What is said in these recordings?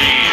free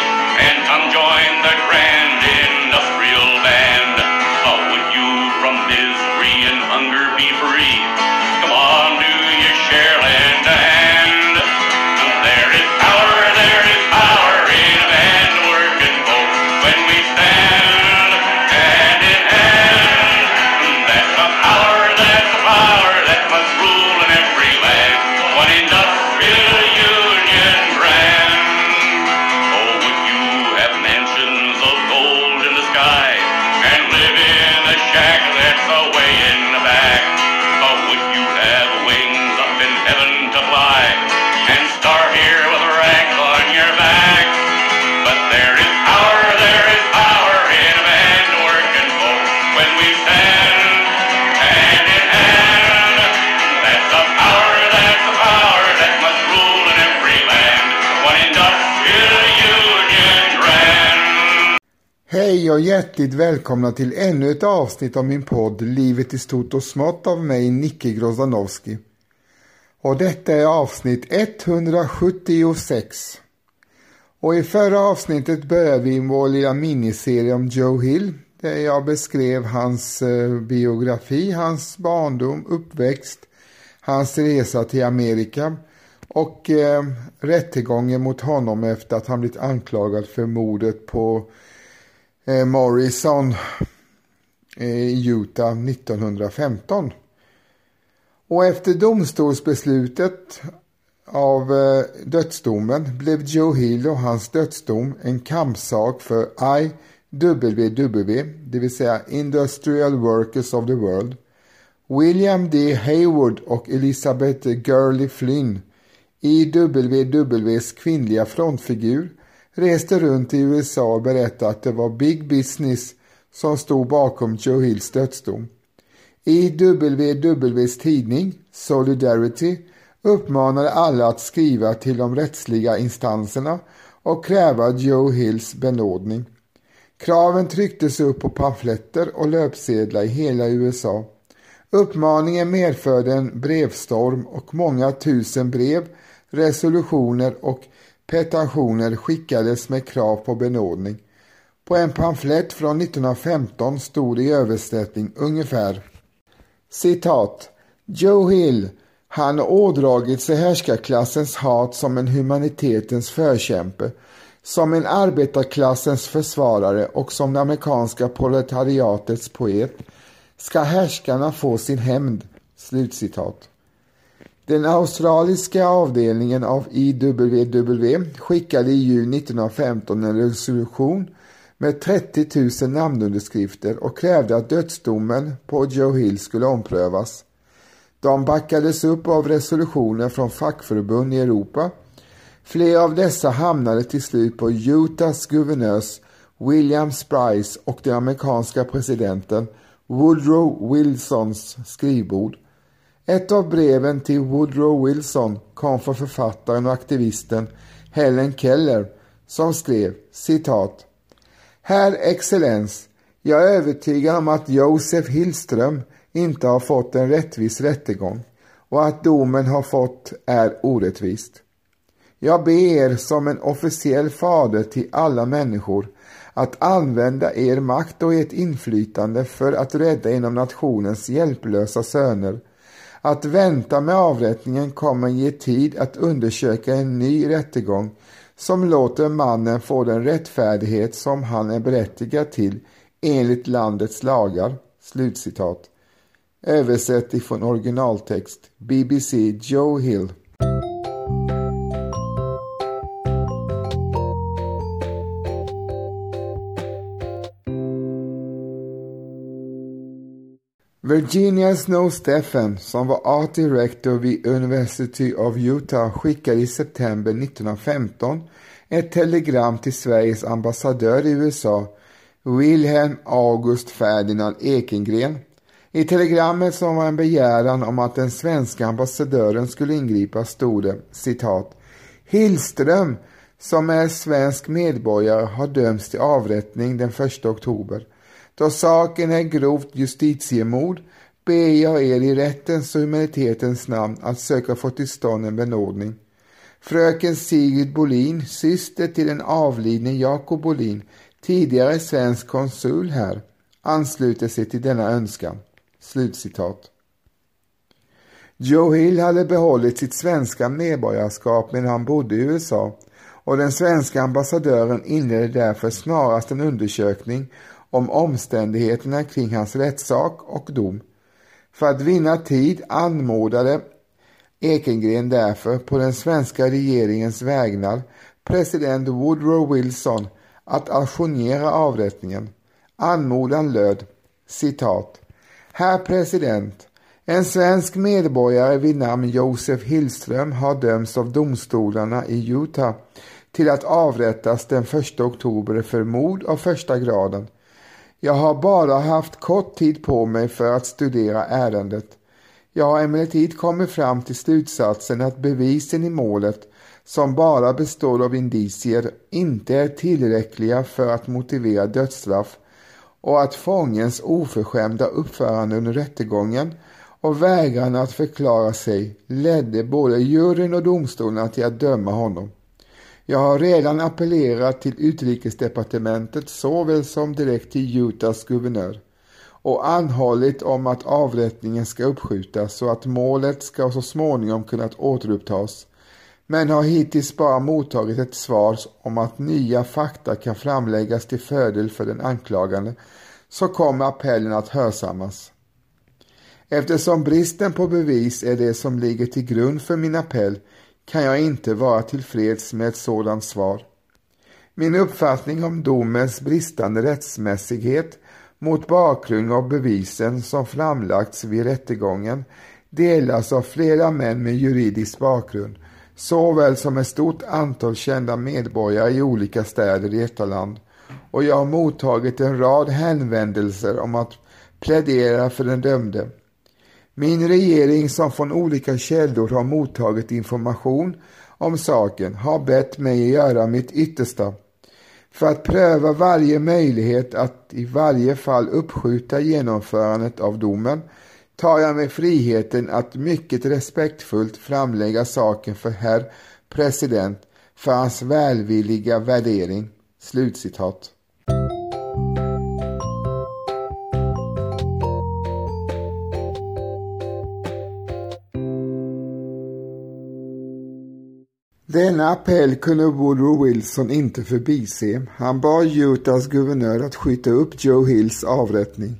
och hjärtligt välkomna till ännu ett avsnitt av min podd Livet i stort och smått av mig, Nicke Grozdanowski. Och detta är avsnitt 176. Och i förra avsnittet började vi vår lilla miniserie om Joe Hill där jag beskrev hans eh, biografi, hans barndom, uppväxt, hans resa till Amerika och eh, rättegången mot honom efter att han blivit anklagad för mordet på eh, Morrison eh, i Utah 1915. Och efter domstolsbeslutet av eh, dödsdomen blev Joe Hill och hans dödsdom en kampsak för IWW, det vill säga Industrial Workers of the World. William D. Hayward och Elizabeth Gurley Flynn, IWWs kvinnliga frontfigur, reste runt i USA och berättade att det var Big Business som stod bakom Joe Hills dödsdom. I WWs tidning Solidarity uppmanade alla att skriva till de rättsliga instanserna och kräva Joe Hills benådning. Kraven trycktes upp på pamfletter och löpsedlar i hela USA. Uppmaningen medförde en brevstorm och många tusen brev, resolutioner och petitioner skickades med krav på benådning. På en pamflett från 1915 stod i översättning ungefär citat Joe Hill, han ådragit sig härskarklassens hat som en humanitetens förkämpe, som en arbetarklassens försvarare och som det amerikanska proletariatets poet ska härskarna få sin hämnd. Slutcitat. Den australiska avdelningen av IWW skickade i juni 1915 en resolution med 30 000 namnunderskrifter och krävde att dödsdomen på Joe Hill skulle omprövas. De backades upp av resolutioner från fackförbund i Europa. Flera av dessa hamnade till slut på Utahs guvernörs William Sprice och den amerikanska presidenten Woodrow Wilsons skrivbord. Ett av breven till Woodrow Wilson kom från författaren och aktivisten Helen Keller som skrev citat Herr excellens, jag är övertygad om att Josef Hillström inte har fått en rättvis rättegång och att domen har fått är orättvist. Jag ber er som en officiell fader till alla människor att använda er makt och ert inflytande för att rädda en av nationens hjälplösa söner. Att vänta med avrättningen kommer ge tid att undersöka en ny rättegång som låter mannen få den rättfärdighet som han är berättigad till enligt landets lagar." Slutcitat. Översätt ifrån originaltext BBC Joe Hill. Virginia Snow Steffen, som var art director vid University of Utah, skickade i september 1915 ett telegram till Sveriges ambassadör i USA, Wilhelm August Ferdinand Ekengren. I telegrammet som var en begäran om att den svenska ambassadören skulle ingripa stod det citat Hillström, som är svensk medborgare, har dömts till avrättning den 1 oktober. Då saken är grovt justitiemord ber jag er i rättens och humanitetens namn att söka få till stånd en benådning. Fröken Sigrid Bolin, syster till den avlidne Jakob Bolin, tidigare svensk konsul här, ansluter sig till denna önskan. Slutcitat. Joe Hill hade behållit sitt svenska medborgarskap medan han bodde i USA och den svenska ambassadören inledde därför snarast en undersökning om omständigheterna kring hans rättssak och dom. För att vinna tid anmodade Ekengren därför på den svenska regeringens vägnar president Woodrow Wilson att ajournera avrättningen. Anmodan löd citat Herr president, en svensk medborgare vid namn Josef Hillström har dömts av domstolarna i Utah till att avrättas den 1 oktober för mord av första graden. Jag har bara haft kort tid på mig för att studera ärendet. Jag har emellertid kommit fram till slutsatsen att bevisen i målet, som bara består av indicier, inte är tillräckliga för att motivera dödsstraff och att fångens oförskämda uppförande under rättegången och vägran att förklara sig ledde både juryn och domstolarna till att döma honom. Jag har redan appellerat till utrikesdepartementet såväl som direkt till Utahs guvernör och anhållit om att avrättningen ska uppskjutas så att målet ska så småningom kunna återupptas men har hittills bara mottagit ett svar om att nya fakta kan framläggas till fördel för den anklagande så kommer appellen att hörsammas. Eftersom bristen på bevis är det som ligger till grund för min appell kan jag inte vara tillfreds med ett sådant svar. Min uppfattning om domens bristande rättsmässighet mot bakgrund av bevisen som framlagts vid rättegången delas av flera män med juridisk bakgrund såväl som ett stort antal kända medborgare i olika städer i detta land och jag har mottagit en rad hänvändelser om att plädera för den dömde. Min regering som från olika källor har mottagit information om saken har bett mig göra mitt yttersta för att pröva varje möjlighet att i varje fall uppskjuta genomförandet av domen tar jag mig friheten att mycket respektfullt framlägga saken för herr president för hans välvilliga värdering. Slutcitat. Denna appell kunde Woodrow Wilson inte förbise. Han bad Utahs guvernör att skjuta upp Joe Hills avrättning.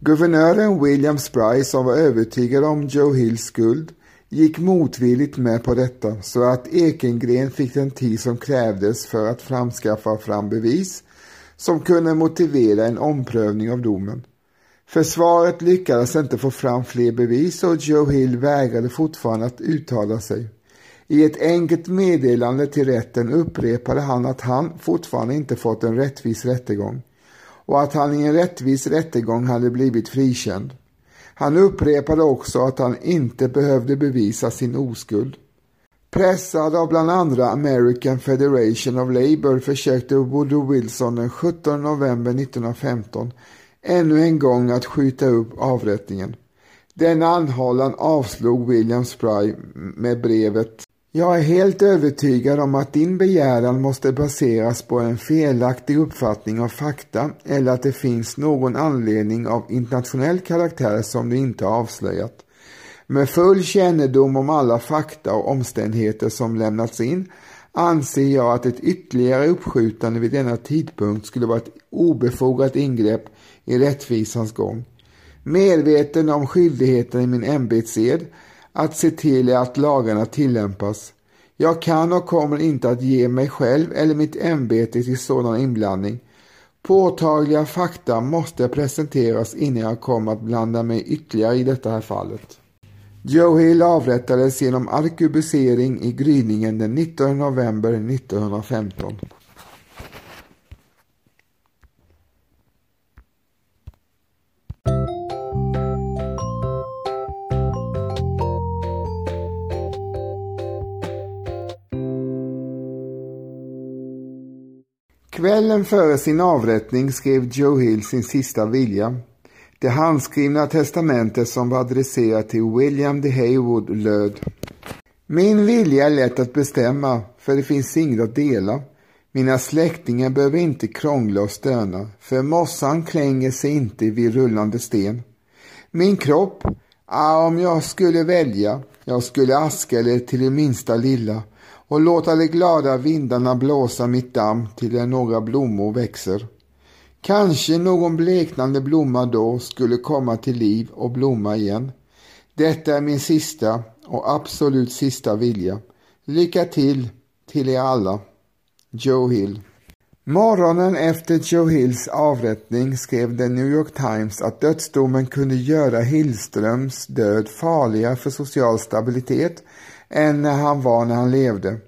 Guvernören William Spry, som var övertygad om Joe Hills skuld, gick motvilligt med på detta så att Ekengren fick den tid som krävdes för att framskaffa fram bevis som kunde motivera en omprövning av domen. Försvaret lyckades inte få fram fler bevis och Joe Hill vägrade fortfarande att uttala sig. I ett enkelt meddelande till rätten upprepade han att han fortfarande inte fått en rättvis rättegång och att han i en rättvis rättegång hade blivit frikänd. Han upprepade också att han inte behövde bevisa sin oskuld. Pressad av bland andra American Federation of Labour försökte Woodrow Wilson den 17 november 1915 ännu en gång att skjuta upp avrättningen. Denna anhållan avslog William Spry med brevet jag är helt övertygad om att din begäran måste baseras på en felaktig uppfattning av fakta eller att det finns någon anledning av internationell karaktär som du inte har avslöjat. Med full kännedom om alla fakta och omständigheter som lämnats in anser jag att ett ytterligare uppskjutande vid denna tidpunkt skulle vara ett obefogat ingrepp i rättvisans gång. Medveten om skyldigheten i min ämbetsed att se till att lagarna tillämpas. Jag kan och kommer inte att ge mig själv eller mitt ämbete till sådan inblandning. Påtagliga fakta måste presenteras innan jag kommer att blanda mig ytterligare i detta här fallet. Joe Hill avrättades genom arkebusering i gryningen den 19 november 1915. Kvällen före sin avrättning skrev Joe Hill sin sista vilja. Det handskrivna testamentet som var adresserat till William de Haywood löd. Min vilja är lätt att bestämma, för det finns inget att dela. Mina släktingar behöver inte krångla och stöna, för mossan klänger sig inte vid rullande sten. Min kropp, ah, om jag skulle välja, jag skulle aska eller till det minsta lilla och låta de glada vindarna blåsa mitt damm till där några blommor växer. Kanske någon bleknande blomma då skulle komma till liv och blomma igen. Detta är min sista och absolut sista vilja. Lycka till till er alla. Joe Hill Morgonen efter Joe Hills avrättning skrev The New York Times att dödsdomen kunde göra Hillströms död farligare för social stabilitet än när han var när han levde.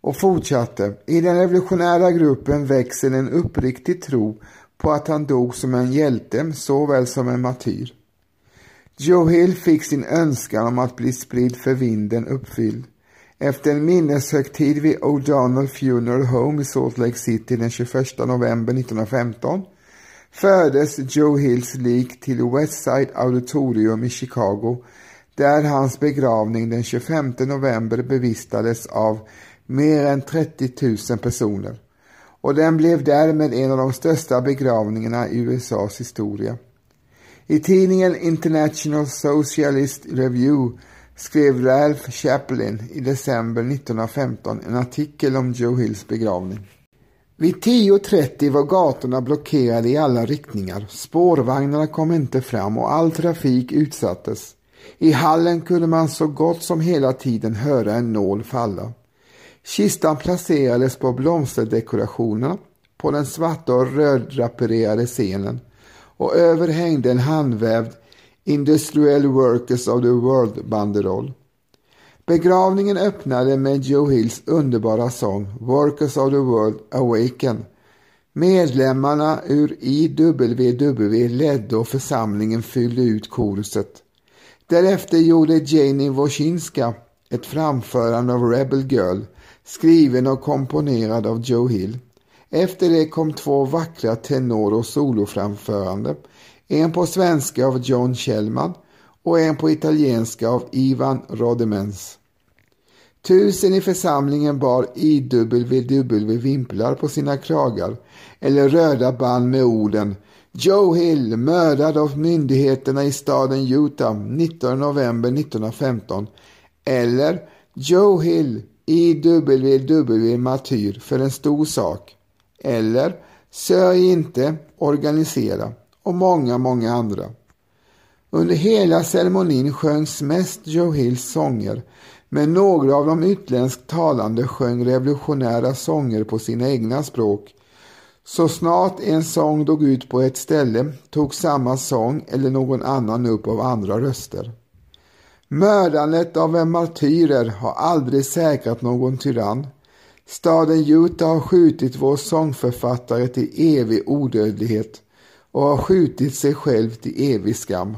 Och fortsatte, i den revolutionära gruppen växer en uppriktig tro på att han dog som en hjälte såväl som en martyr. Joe Hill fick sin önskan om att bli spridd för vinden uppfylld. Efter en minneshögtid vid O'Donnell Funeral Home i Salt Lake City den 21 november 1915 fördes Joe Hills lik till Westside Auditorium i Chicago där hans begravning den 25 november bevistades av mer än 30 000 personer och den blev därmed en av de största begravningarna i USAs historia. I tidningen International Socialist Review skrev Ralph Chaplin i december 1915 en artikel om Joe Hills begravning. Vid 10.30 var gatorna blockerade i alla riktningar. Spårvagnarna kom inte fram och all trafik utsattes. I hallen kunde man så gott som hela tiden höra en nål falla. Kistan placerades på blomsterdekorationerna på den svarta och röddrapererade scenen och över hängde en handvävd Industrial Workers of the World-banderoll. Begravningen öppnade med Joe Hills underbara sång Workers of the World Awaken. Medlemmarna ur IWW ledde och församlingen fyllde ut koruset. Därefter gjorde Janie Woszinska ett framförande av Rebel Girl skriven och komponerad av Joe Hill. Efter det kom två vackra tenor och soloframförande en på svenska av John Kjellman och en på italienska av Ivan Rodemens. Tusen i församlingen bar IWW-vimplar på sina kragar eller röda band med orden Joe Hill mördad av myndigheterna i staden Utah 19 november 1915 eller Joe Hill IWW martyr för en stor sak eller Sörj inte, organisera och många, många andra. Under hela ceremonin sjöngs mest Joe Hills sånger men några av de utländskt talande sjöng revolutionära sånger på sina egna språk. Så snart en sång dog ut på ett ställe tog samma sång eller någon annan upp av andra röster. Mördandet av en martyrer har aldrig säkrat någon tyrann. Staden Utah har skjutit vår sångförfattare till evig odödlighet och har skjutit sig själv till evig skam.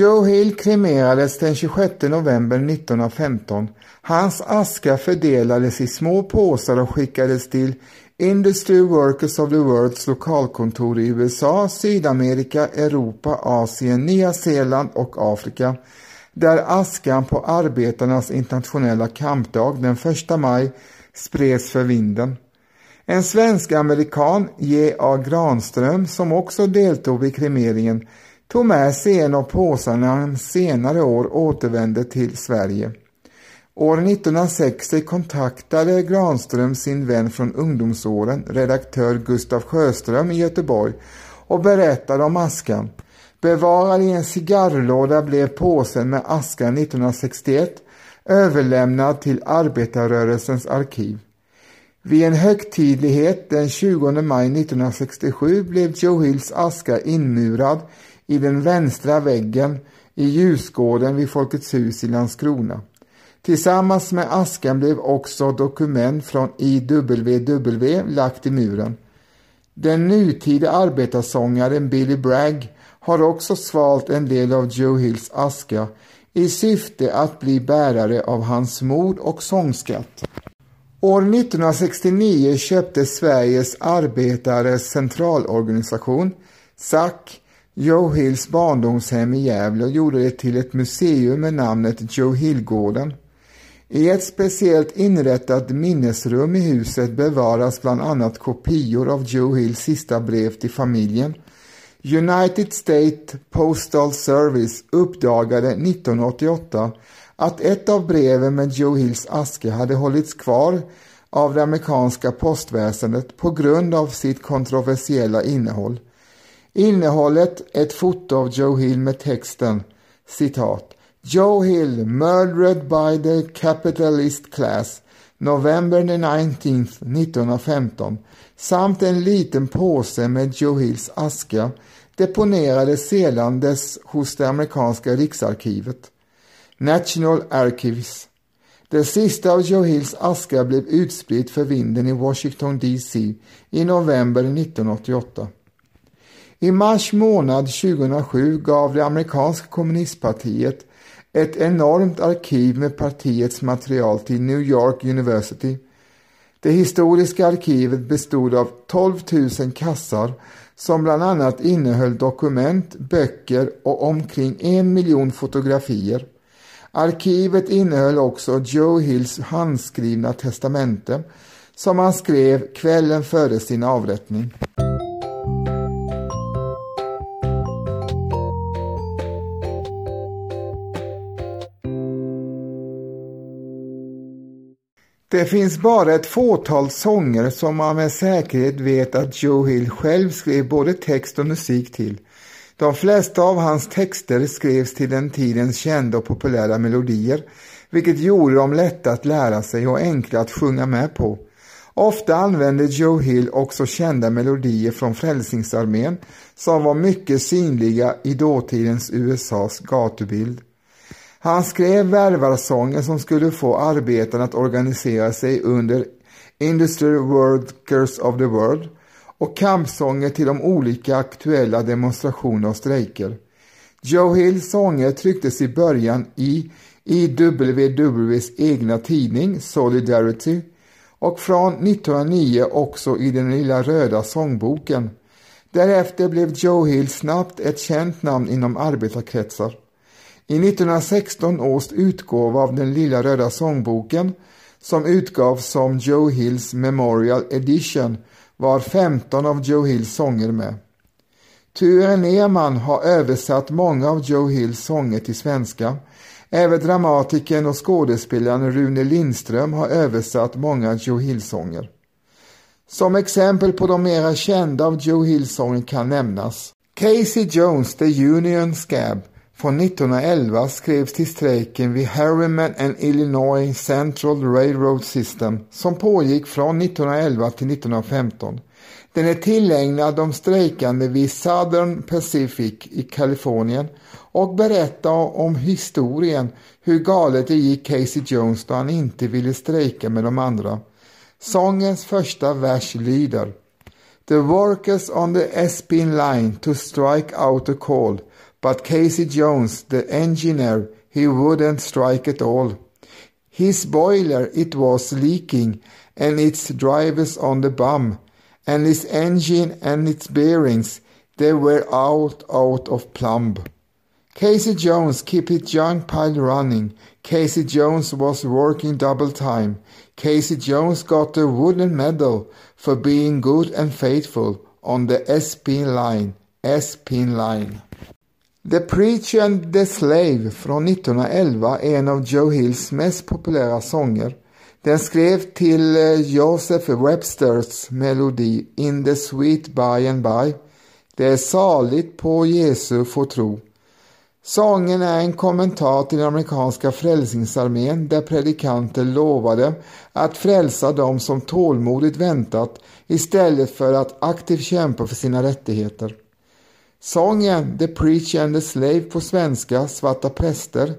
Joe Hill kremerades den 26 november 1915. Hans aska fördelades i små påsar och skickades till Industry Workers of the Worlds lokalkontor i USA, Sydamerika, Europa, Asien, Nya Zeeland och Afrika där askan på arbetarnas internationella kampdag den 1 maj spreds för vinden. En svensk-amerikan, J.A. Granström, som också deltog vid kremeringen, tog med sig en av påsarna när han senare år återvände till Sverige. År 1960 kontaktade Granström sin vän från ungdomsåren, redaktör Gustav Sjöström i Göteborg och berättade om askan. Bevarad i en cigarrlåda blev påsen med askan 1961 överlämnad till arbetarrörelsens arkiv. Vid en högtidlighet den 20 maj 1967 blev Joe Hills aska inmurad i den vänstra väggen i ljusgården vid Folkets hus i Landskrona. Tillsammans med askan blev också dokument från IWW lagt i muren. Den nutida arbetarsångaren Billy Bragg har också svalt en del av Joe Hills aska i syfte att bli bärare av hans mod och sångskatt. År 1969 köpte Sveriges arbetares centralorganisation, SAC, Joe Hills barndomshem i Gävle och gjorde det till ett museum med namnet Joe Hillgården. I ett speciellt inrättat minnesrum i huset bevaras bland annat kopior av Joe Hills sista brev till familjen. United States Postal Service uppdagade 1988 att ett av breven med Joe Hills aske hade hållits kvar av det amerikanska postväsendet på grund av sitt kontroversiella innehåll. Innehållet ett foto av Joe Hill med texten citat Joe Hill murdered by the capitalist class November the 19th 1915 samt en liten påse med Joe Hills aska deponerades sedan dess hos det amerikanska riksarkivet. National Archives. Det sista av Joe Hills aska blev utspritt för vinden i Washington DC i november 1988. I mars månad 2007 gav det amerikanska kommunistpartiet ett enormt arkiv med partiets material till New York University. Det historiska arkivet bestod av 12 000 kassar som bland annat innehöll dokument, böcker och omkring en miljon fotografier. Arkivet innehöll också Joe Hills handskrivna testamente som han skrev kvällen före sin avrättning. Det finns bara ett fåtal sånger som man med säkerhet vet att Joe Hill själv skrev både text och musik till. De flesta av hans texter skrevs till den tidens kända och populära melodier, vilket gjorde dem lätta att lära sig och enkla att sjunga med på. Ofta använde Joe Hill också kända melodier från Frälsningsarmén som var mycket synliga i dåtidens USAs gatubild. Han skrev värvarsånger som skulle få arbetarna att organisera sig under Industry Workers of the World och kampsånger till de olika aktuella demonstrationer och strejker. Joe Hills sånger trycktes i början i IWWs egna tidning Solidarity och från 1909 också i den lilla röda sångboken. Därefter blev Joe Hill snabbt ett känt namn inom arbetarkretsar. I 1916 års utgåva av den lilla röda sångboken som utgavs som Joe Hills Memorial Edition var 15 av Joe Hills sånger med. Ture Nerman har översatt många av Joe Hills sånger till svenska. Även dramatikern och skådespelaren Rune Lindström har översatt många Joe Hill-sånger. Som exempel på de mera kända av Joe Hill-sånger kan nämnas Casey Jones, The Union Scab från 1911 skrevs till strejken vid Harriman and Illinois Central Railroad System som pågick från 1911 till 1915. Den är tillägnad de strejkande vid Southern Pacific i Kalifornien och berättar om historien hur galet det gick Casey Jones då han inte ville strejka med de andra. Sångens första vers lyder The workers on the Espin line to strike out a call But Casey Jones, the engineer, he wouldn't strike at all. His boiler, it was leaking, and its drivers on the bum, and his engine and its bearings, they were out, out of plumb. Casey Jones kept his junk pile running. Casey Jones was working double time. Casey Jones got a wooden medal for being good and faithful on the S-pin line. S-pin line. The Preacher and the Slave från 1911 är en av Joe Hills mest populära sånger. Den skrev till eh, Joseph Websters melodi In the Sweet By and By. Det är saligt på Jesu få tro. Sången är en kommentar till den amerikanska frälsningsarmén där predikanter lovade att frälsa dem som tålmodigt väntat istället för att aktivt kämpa för sina rättigheter. Sången The Preacher and the Slave på svenska, Svarta präster,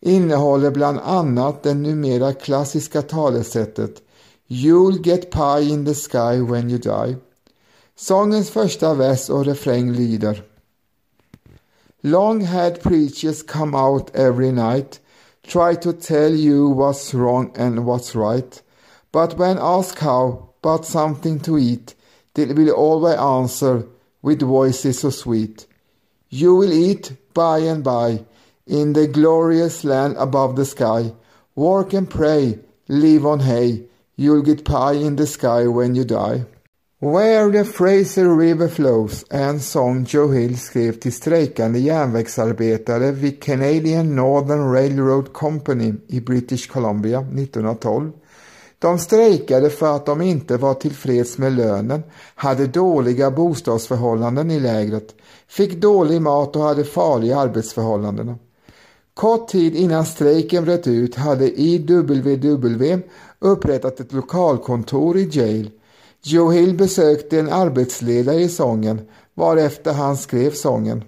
innehåller bland annat det numera klassiska talesättet You'll get pie in the sky when you die. Sångens första vers och refräng lyder Long-haired preachers come out every night try to tell you what's wrong and what's right But when asked how, but something to eat, they will always answer with voices so sweet. You will eat by and by in the glorious land above the sky. Work and pray, live on hay. You'll get pie in the sky when you die. Where the Fraser River flows en sång Joe Hill skrev till strejkande järnvägsarbetare vid Canadian Northern Railroad Company i British Columbia 1912. De strejkade för att de inte var tillfreds med lönen, hade dåliga bostadsförhållanden i lägret, fick dålig mat och hade farliga arbetsförhållanden. Kort tid innan strejken bröt ut hade IWW upprättat ett lokalkontor i jail. Joe Hill besökte en arbetsledare i sången varefter han skrev sången.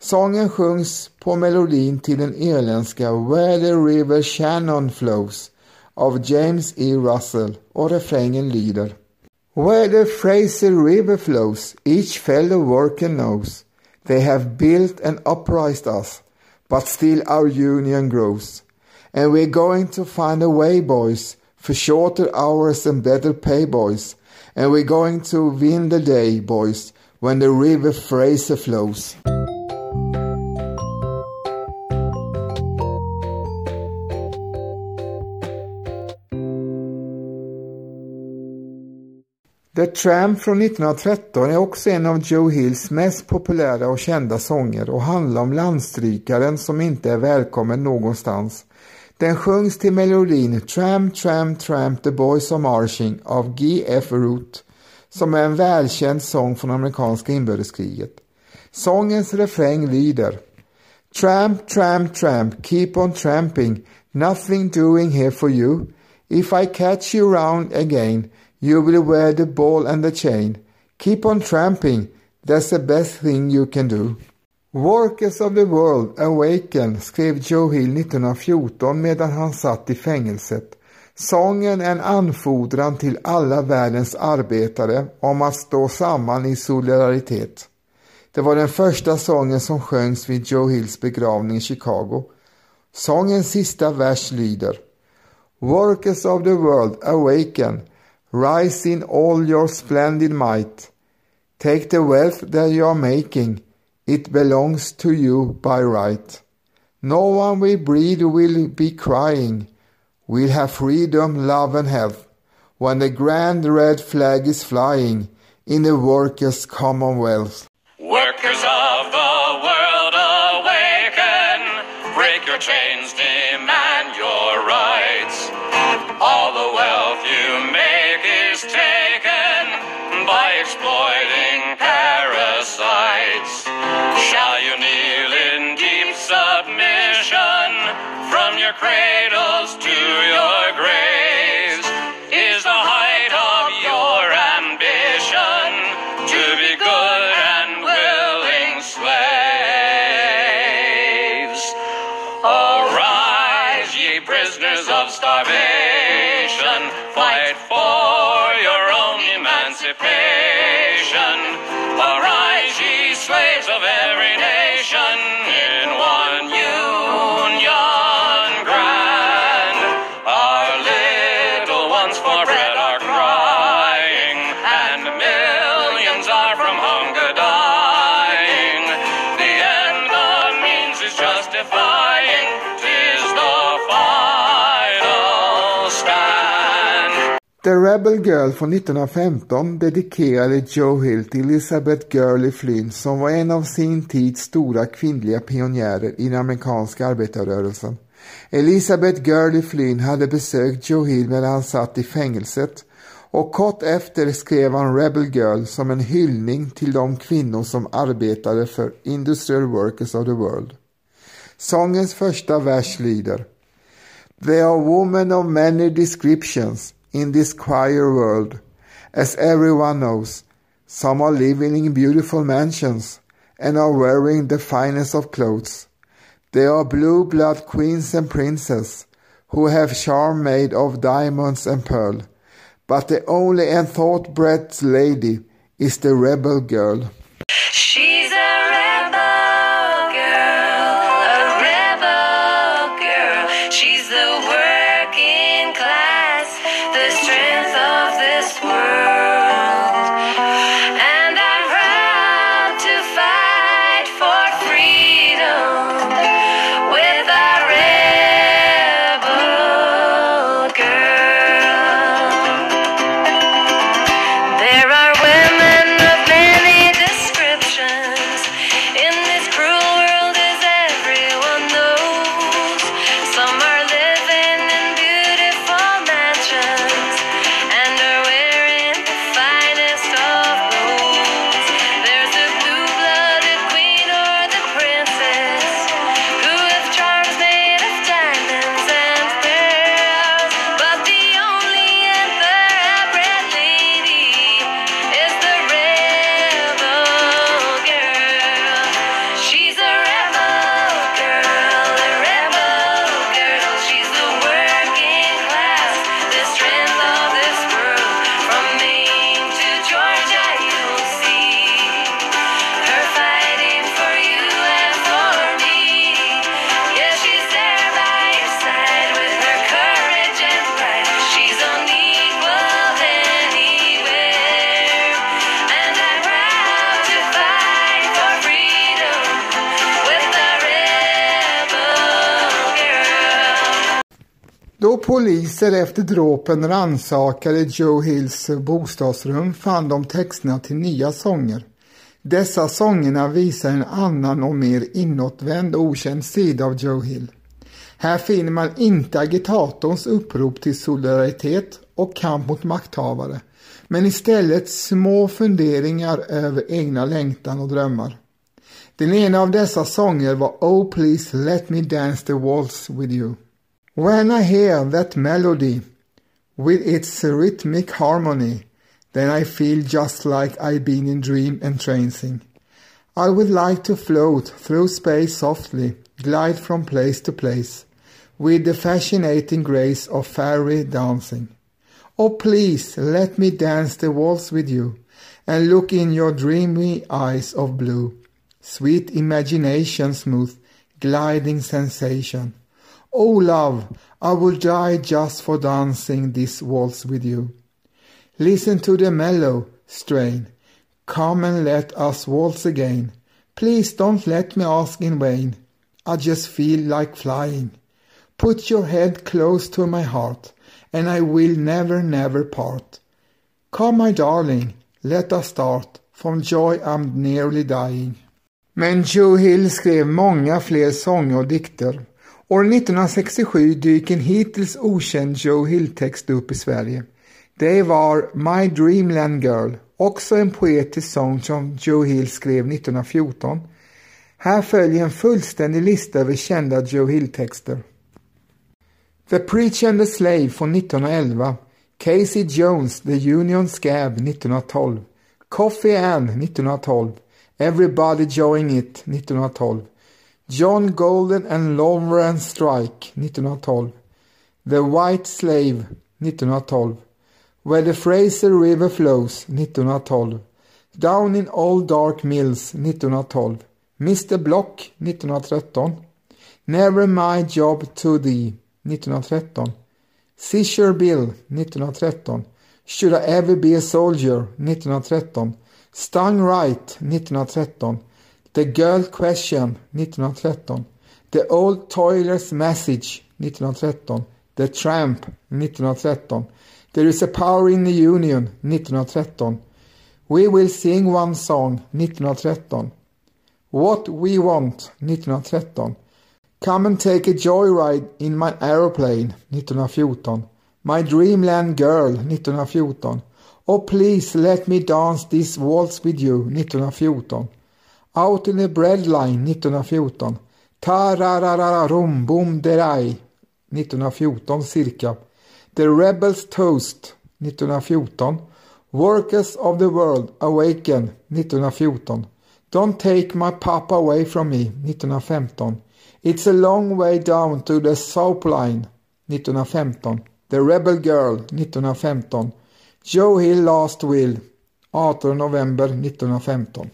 Sången sjungs på melodin till den irländska Where the River Shannon Flows av James E. Russell och refrängen lyder Where the Fraser River flows each fellow worker knows They have built and uprised us but still our union grows. And we're going to find a way, boys, for shorter hours and better pay, boys. And we're going to win the day, boys, when the river Fraser flows. The Tramp från 1913 är också en av Joe Hills mest populära och kända sånger och handlar om landstrykaren som inte är välkommen någonstans. Den sjungs till melodin Tramp, Tramp, Tramp, The Boys Are Marching av G.F. Root som är en välkänd sång från amerikanska inbördeskriget. Sångens refräng lyder Tramp, tramp, tramp, keep on tramping, nothing doing here for you. If I catch you round again You will wear the ball and the chain. Keep on tramping. That's the best thing you can do. Workers of the World Awaken skrev Joe Hill 1914 medan han satt i fängelset. Sången är en anfordran till alla världens arbetare om att stå samman i solidaritet. Det var den första sången som sjöngs vid Joe Hills begravning i Chicago. Sångens sista vers lyder Workers of the World Awaken Rise in all your splendid might. Take the wealth that you are making. It belongs to you by right. No one we breed will be crying. We'll have freedom, love, and health when the grand red flag is flying in the workers' commonwealth. Workers of the from The Rebel Girl från 1915 dedikerade Joe Hill till Elizabeth Gurley Flynn som var en av sin tids stora kvinnliga pionjärer i den amerikanska arbetarrörelsen. Elizabeth Gurley Flynn hade besökt Joe Hill medan han satt i fängelset och kort efter skrev han Rebel Girl som en hyllning till de kvinnor som arbetade för Industrial Workers of the World. Sångens första vers lyder There are women of many descriptions in this queer world, as everyone knows. Some are living in beautiful mansions and are wearing the finest of clothes. They are blue blood queens and princes who have charm made of diamonds and pearl. But the only and thought bred lady is the rebel girl. Poliser efter dråpen rannsakade Joe Hills bostadsrum fann de texterna till nya sånger. Dessa sångerna visar en annan och mer inåtvänd och okänd sida av Joe Hill. Här finner man inte agitatorns upprop till solidaritet och kamp mot makthavare, men istället små funderingar över egna längtan och drömmar. Den ena av dessa sånger var Oh please let me dance the waltz with you. When I hear that melody with its rhythmic harmony then I feel just like I've been in dream entrancing. I would like to float through space softly, glide from place to place, with the fascinating grace of fairy dancing. Oh, please let me dance the waltz with you and look in your dreamy eyes of blue. Sweet imagination smooth, gliding sensation. Oh, love, I will die just for dancing this waltz with you. Listen to the mellow strain. Come and let us waltz again. Please don't let me ask in vain. I just feel like flying. Put your head close to my heart, and I will never, never part. Come, my darling, let us start. From joy I'm nearly dying. Men Joe Hill skrev många fler sånger och dikter. År 1967 dyker en hittills okänd Joe Hill-text upp i Sverige. Det var My Dreamland Girl, också en poetisk sång som Joe Hill skrev 1914. Här följer en fullständig lista över kända Joe Hill-texter. The Preacher and the Slave från 1911. Casey Jones, The Union Scab 1912. Coffee Ann 1912. Everybody Join It 1912. John Golden and Lawrence Strike 1912. The White Slave 1912. Where the Fraser River Flows 1912. Down in Old Dark Mills 1912. Mr Block 1913. Never My Job to Thee 1913. Seizure Bill 1913. Should I Ever Be a Soldier 1913. Stung Right 1913. The Girl Question 1913. The Old Toiler's Message 1913. The Tramp 1913. There is a Power in the Union 1913. We Will Sing One Song 1913. What We Want 1913. Come and Take a Joyride in My Aeroplane 1914. My Dreamland Girl 1914. Oh Please Let Me Dance This Waltz With You 1914. Out in the Breadline 1914. ta ra bom derai 1914 cirka. The Rebels Toast 1914. Workers of the World Awaken 1914. Don't Take My Papa Away From Me 1915. It's a Long Way Down to the Soap Line 1915. The Rebel Girl 1915. Joe Hill Last Will 18 november 1915.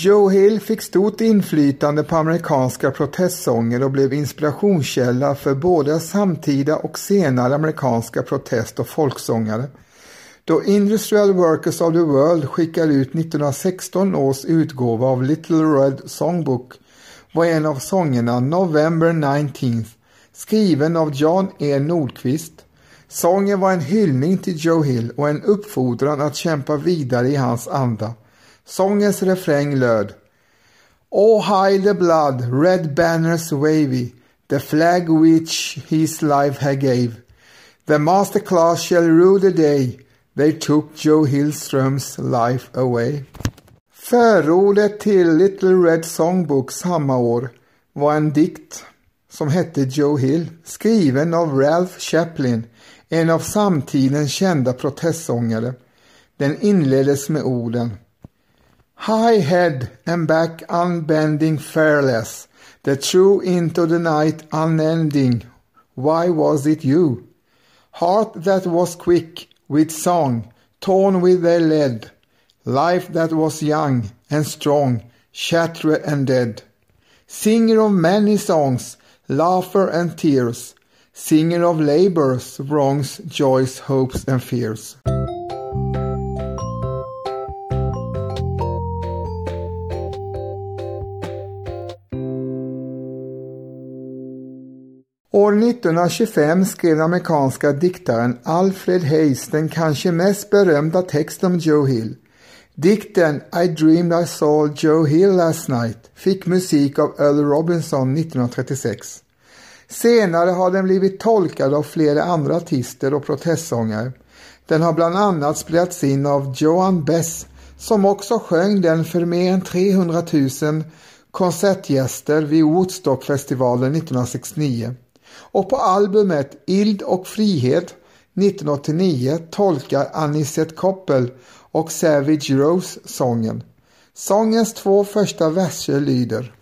Joe Hill fick stort inflytande på amerikanska protestsånger och blev inspirationskälla för både samtida och senare amerikanska protest och folksångare. Då Industrial Workers of the World skickade ut 1916 års utgåva av Little Red Songbook var en av sångerna November 19th skriven av John E. Nordqvist. Sången var en hyllning till Joe Hill och en uppfordran att kämpa vidare i hans anda. Sångens refräng löd Oh high the blood, red banners wavy, the flag which his life he gave. The master class shall rue the day they took Joe Hillströms life away. Förordet till Little Red Songbook samma år var en dikt som hette Joe Hill, skriven av Ralph Chaplin, en av samtidens kända protestsångare. Den inleddes med orden High head and back unbending fearless, the true into the night unending, why was it you? Heart that was quick with song, torn with their lead, life that was young and strong, shattered and dead. Singer of many songs, laughter and tears, singer of labors, wrongs, joys, hopes and fears. År 1925 skrev den amerikanska diktaren Alfred Hayes den kanske mest berömda texten om Joe Hill. Dikten I dreamed I saw Joe Hill last night fick musik av Earl Robinson 1936. Senare har den blivit tolkad av flera andra artister och protestsångare. Den har bland annat spelats in av Joan Bess som också sjöng den för mer än 300 000 konsertgäster vid Woodstockfestivalen 1969. Och på albumet Ild och frihet 1989 tolkar Anisette Koppel och Savage Rose sången. Sångens två första verser lyder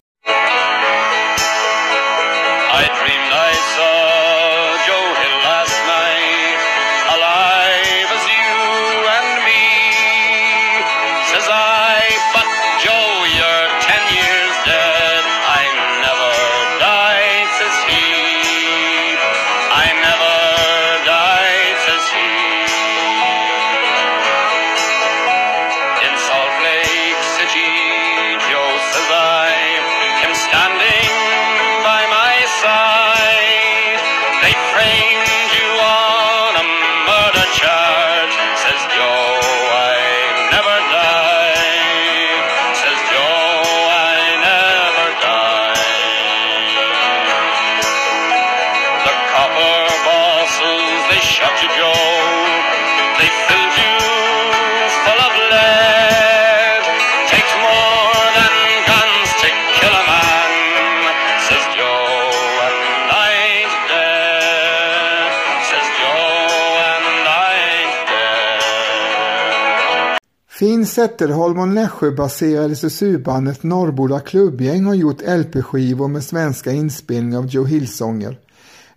Zetterholm och Nässjö-baserade SSU-bandet Norrboda klubbgäng har gjort LP-skivor med svenska inspelningar av Joe Hill-sånger.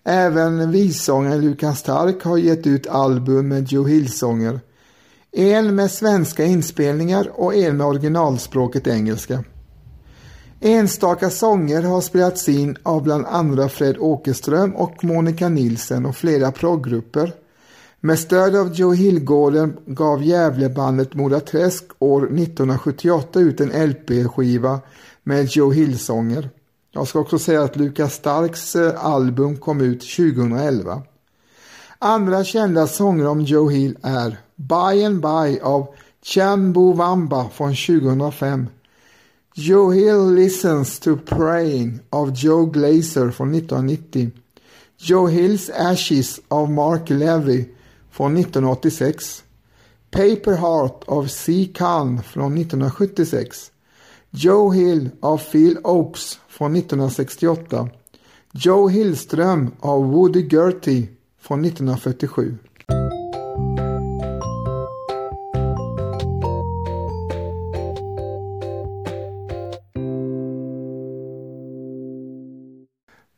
Även vissångaren Lukas Stark har gett ut album med Joe Hill-sånger. En med svenska inspelningar och en med originalspråket engelska. Enstaka sånger har spelats in av bland andra Fred Åkerström och Monica Nilsen och flera proggrupper. Med stöd av Joe Hillgården gav Gävlebandet Mora Träsk år 1978 ut en LP-skiva med Joe Hill-sånger. Jag ska också säga att Lukas Starks eh, album kom ut 2011. Andra kända sånger om Joe Hill är By and By av Wamba från 2005. Joe Hill Listens to Praying av Joe Glazer från 1990. Joe Hills Ashes av Mark Levy från 1986. Paper Heart av C. Khan från 1976. Joe Hill av Phil Oakes från 1968. Joe Hillström av Woody Gertie från 1947.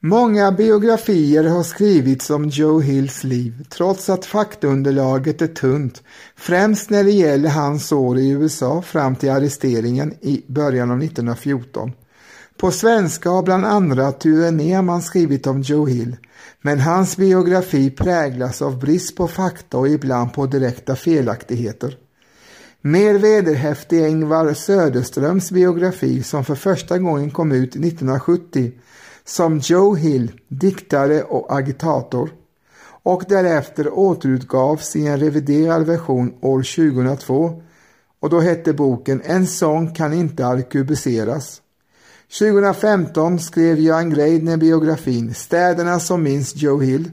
Många biografier har skrivits om Joe Hills liv trots att faktaunderlaget är tunt, främst när det gäller hans år i USA fram till arresteringen i början av 1914. På svenska har bland andra Ture Nerman skrivit om Joe Hill, men hans biografi präglas av brist på fakta och ibland på direkta felaktigheter. Mer vederhäftig är Ingvar Söderströms biografi som för första gången kom ut 1970 som Joe Hill, diktare och agitator och därefter återutgavs i en reviderad version år 2002 och då hette boken En sång kan inte arkebuseras. 2015 skrev Göran Greidner biografin Städerna som minns Joe Hill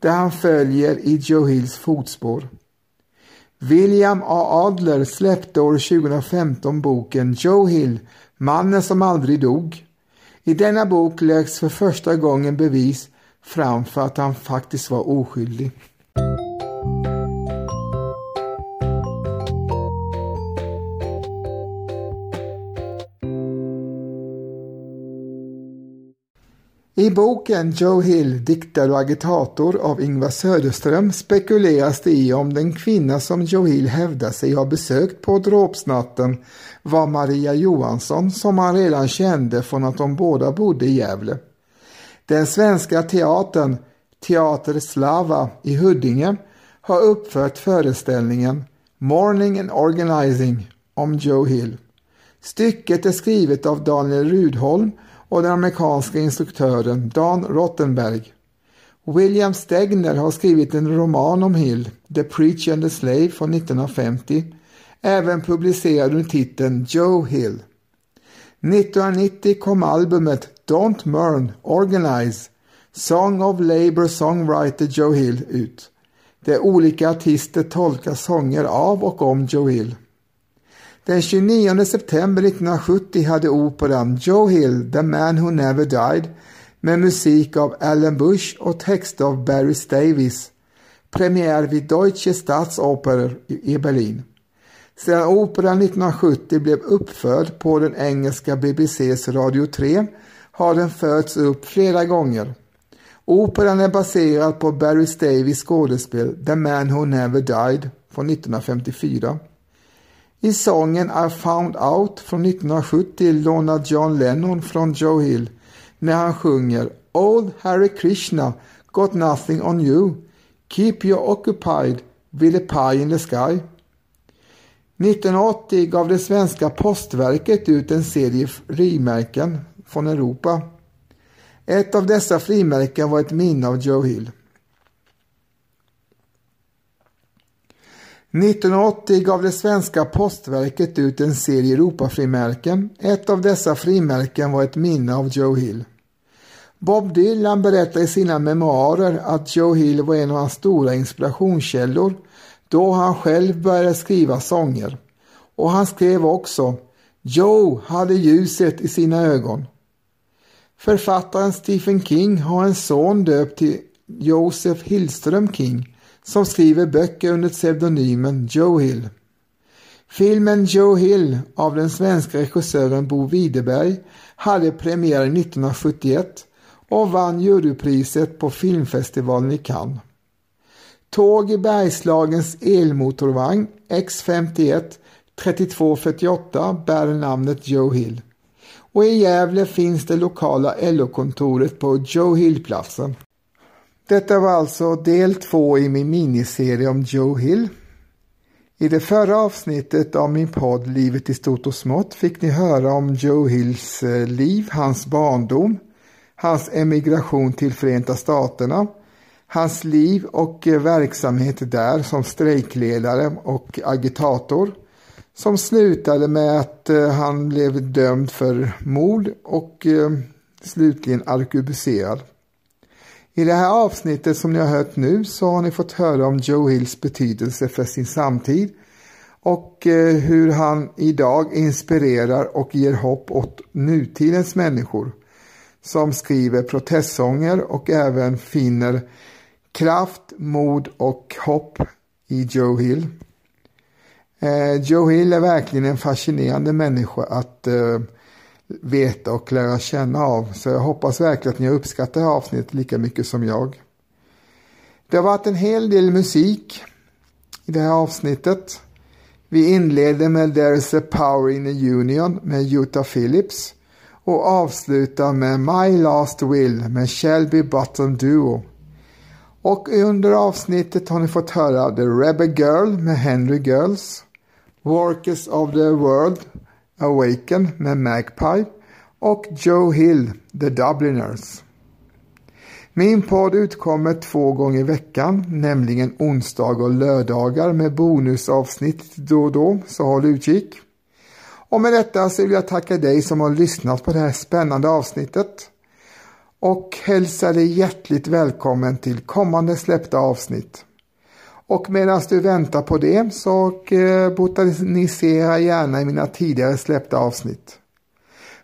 där han följer i Joe Hills fotspår. William A. Adler släppte år 2015 boken Joe Hill, mannen som aldrig dog. I denna bok läggs för första gången bevis fram för att han faktiskt var oskyldig. I boken Joe Hill, diktare och agitator av Ingvar Söderström spekuleras det i om den kvinna som Joe Hill hävdar sig ha besökt på dråpsnatten var Maria Johansson som han redan kände från att de båda bodde i Gävle. Den svenska teatern Teater Slava i Huddinge har uppfört föreställningen Morning and Organizing om Joe Hill. Stycket är skrivet av Daniel Rudholm och den amerikanska instruktören Dan Rottenberg. William Stegner har skrivit en roman om Hill, The Preacher and the Slave från 1950, även publicerad under titeln Joe Hill. 1990 kom albumet Don't Murn Organize Song of Labour Songwriter Joe Hill ut, där olika artister tolkar sånger av och om Joe Hill. Den 29 september 1970 hade operan Joe Hill, The Man Who Never Died med musik av Alan Bush och text av Barry Davis premiär vid Deutsche Staatsoper i Berlin. Sedan operan 1970 blev uppförd på den engelska BBCs Radio 3 har den förts upp flera gånger. Operan är baserad på Barry Davis skådespel The Man Who Never Died från 1954. I sången I Found Out från 1970 lånar John Lennon från Joe Hill när han sjunger Old Harry Krishna got nothing on you. Keep you occupied with a pie in the sky. 1980 gav det svenska postverket ut en serie frimärken från Europa. Ett av dessa frimärken var ett minne av Joe Hill. 1980 gav det svenska postverket ut en serie Europafrimärken. Ett av dessa frimärken var ett minne av Joe Hill. Bob Dylan berättar i sina memoarer att Joe Hill var en av hans stora inspirationskällor då han själv började skriva sånger. Och han skrev också Joe hade ljuset i sina ögon. Författaren Stephen King har en son döpt till Joseph Hillström King som skriver böcker under pseudonymen Joe Hill. Filmen Joe Hill av den svenska regissören Bo Widerberg hade premiär 1971 och vann jurypriset på filmfestivalen i Cannes. Tåg i Bergslagens elmotorvagn X51 3248 bär namnet Joe Hill. Och i Gävle finns det lokala LO-kontoret på Joe Hill-platsen. Detta var alltså del två i min miniserie om Joe Hill. I det förra avsnittet av min podd Livet i stort och smått fick ni höra om Joe Hills eh, liv, hans barndom, hans emigration till Förenta Staterna, hans liv och eh, verksamhet där som strejkledare och agitator som slutade med att eh, han blev dömd för mord och slutligen arkebuserad. I det här avsnittet som ni har hört nu så har ni fått höra om Joe Hills betydelse för sin samtid och eh, hur han idag inspirerar och ger hopp åt nutidens människor som skriver protestsånger och även finner kraft, mod och hopp i Joe Hill. Eh, Joe Hill är verkligen en fascinerande människa att eh, veta och lära känna av. Så jag hoppas verkligen att ni har uppskattat det här avsnittet lika mycket som jag. Det har varit en hel del musik i det här avsnittet. Vi inleder med There's a power in the union med Utah Phillips och avslutar med My Last Will med Shelby Button Duo. Och under avsnittet har ni fått höra The Rebel Girl med Henry Girls, Workers of the World Awaken med Magpie och Joe Hill, The Dubliners. Min podd utkommer två gånger i veckan, nämligen onsdag och lördagar med bonusavsnitt då och då, så håll utkik. Och med detta så vill jag tacka dig som har lyssnat på det här spännande avsnittet och hälsa dig hjärtligt välkommen till kommande släppta avsnitt. Och medan du väntar på det så eh, botanisera gärna i mina tidigare släppta avsnitt.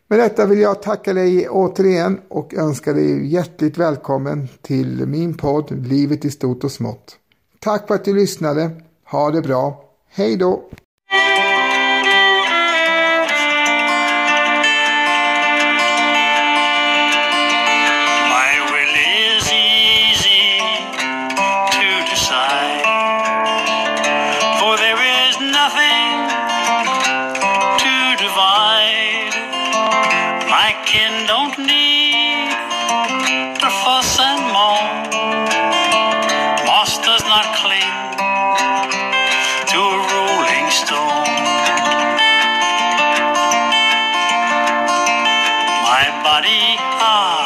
Med detta vill jag tacka dig återigen och önska dig hjärtligt välkommen till min podd Livet i stort och smått. Tack för att du lyssnade. Ha det bra. Hej då! My body, ah,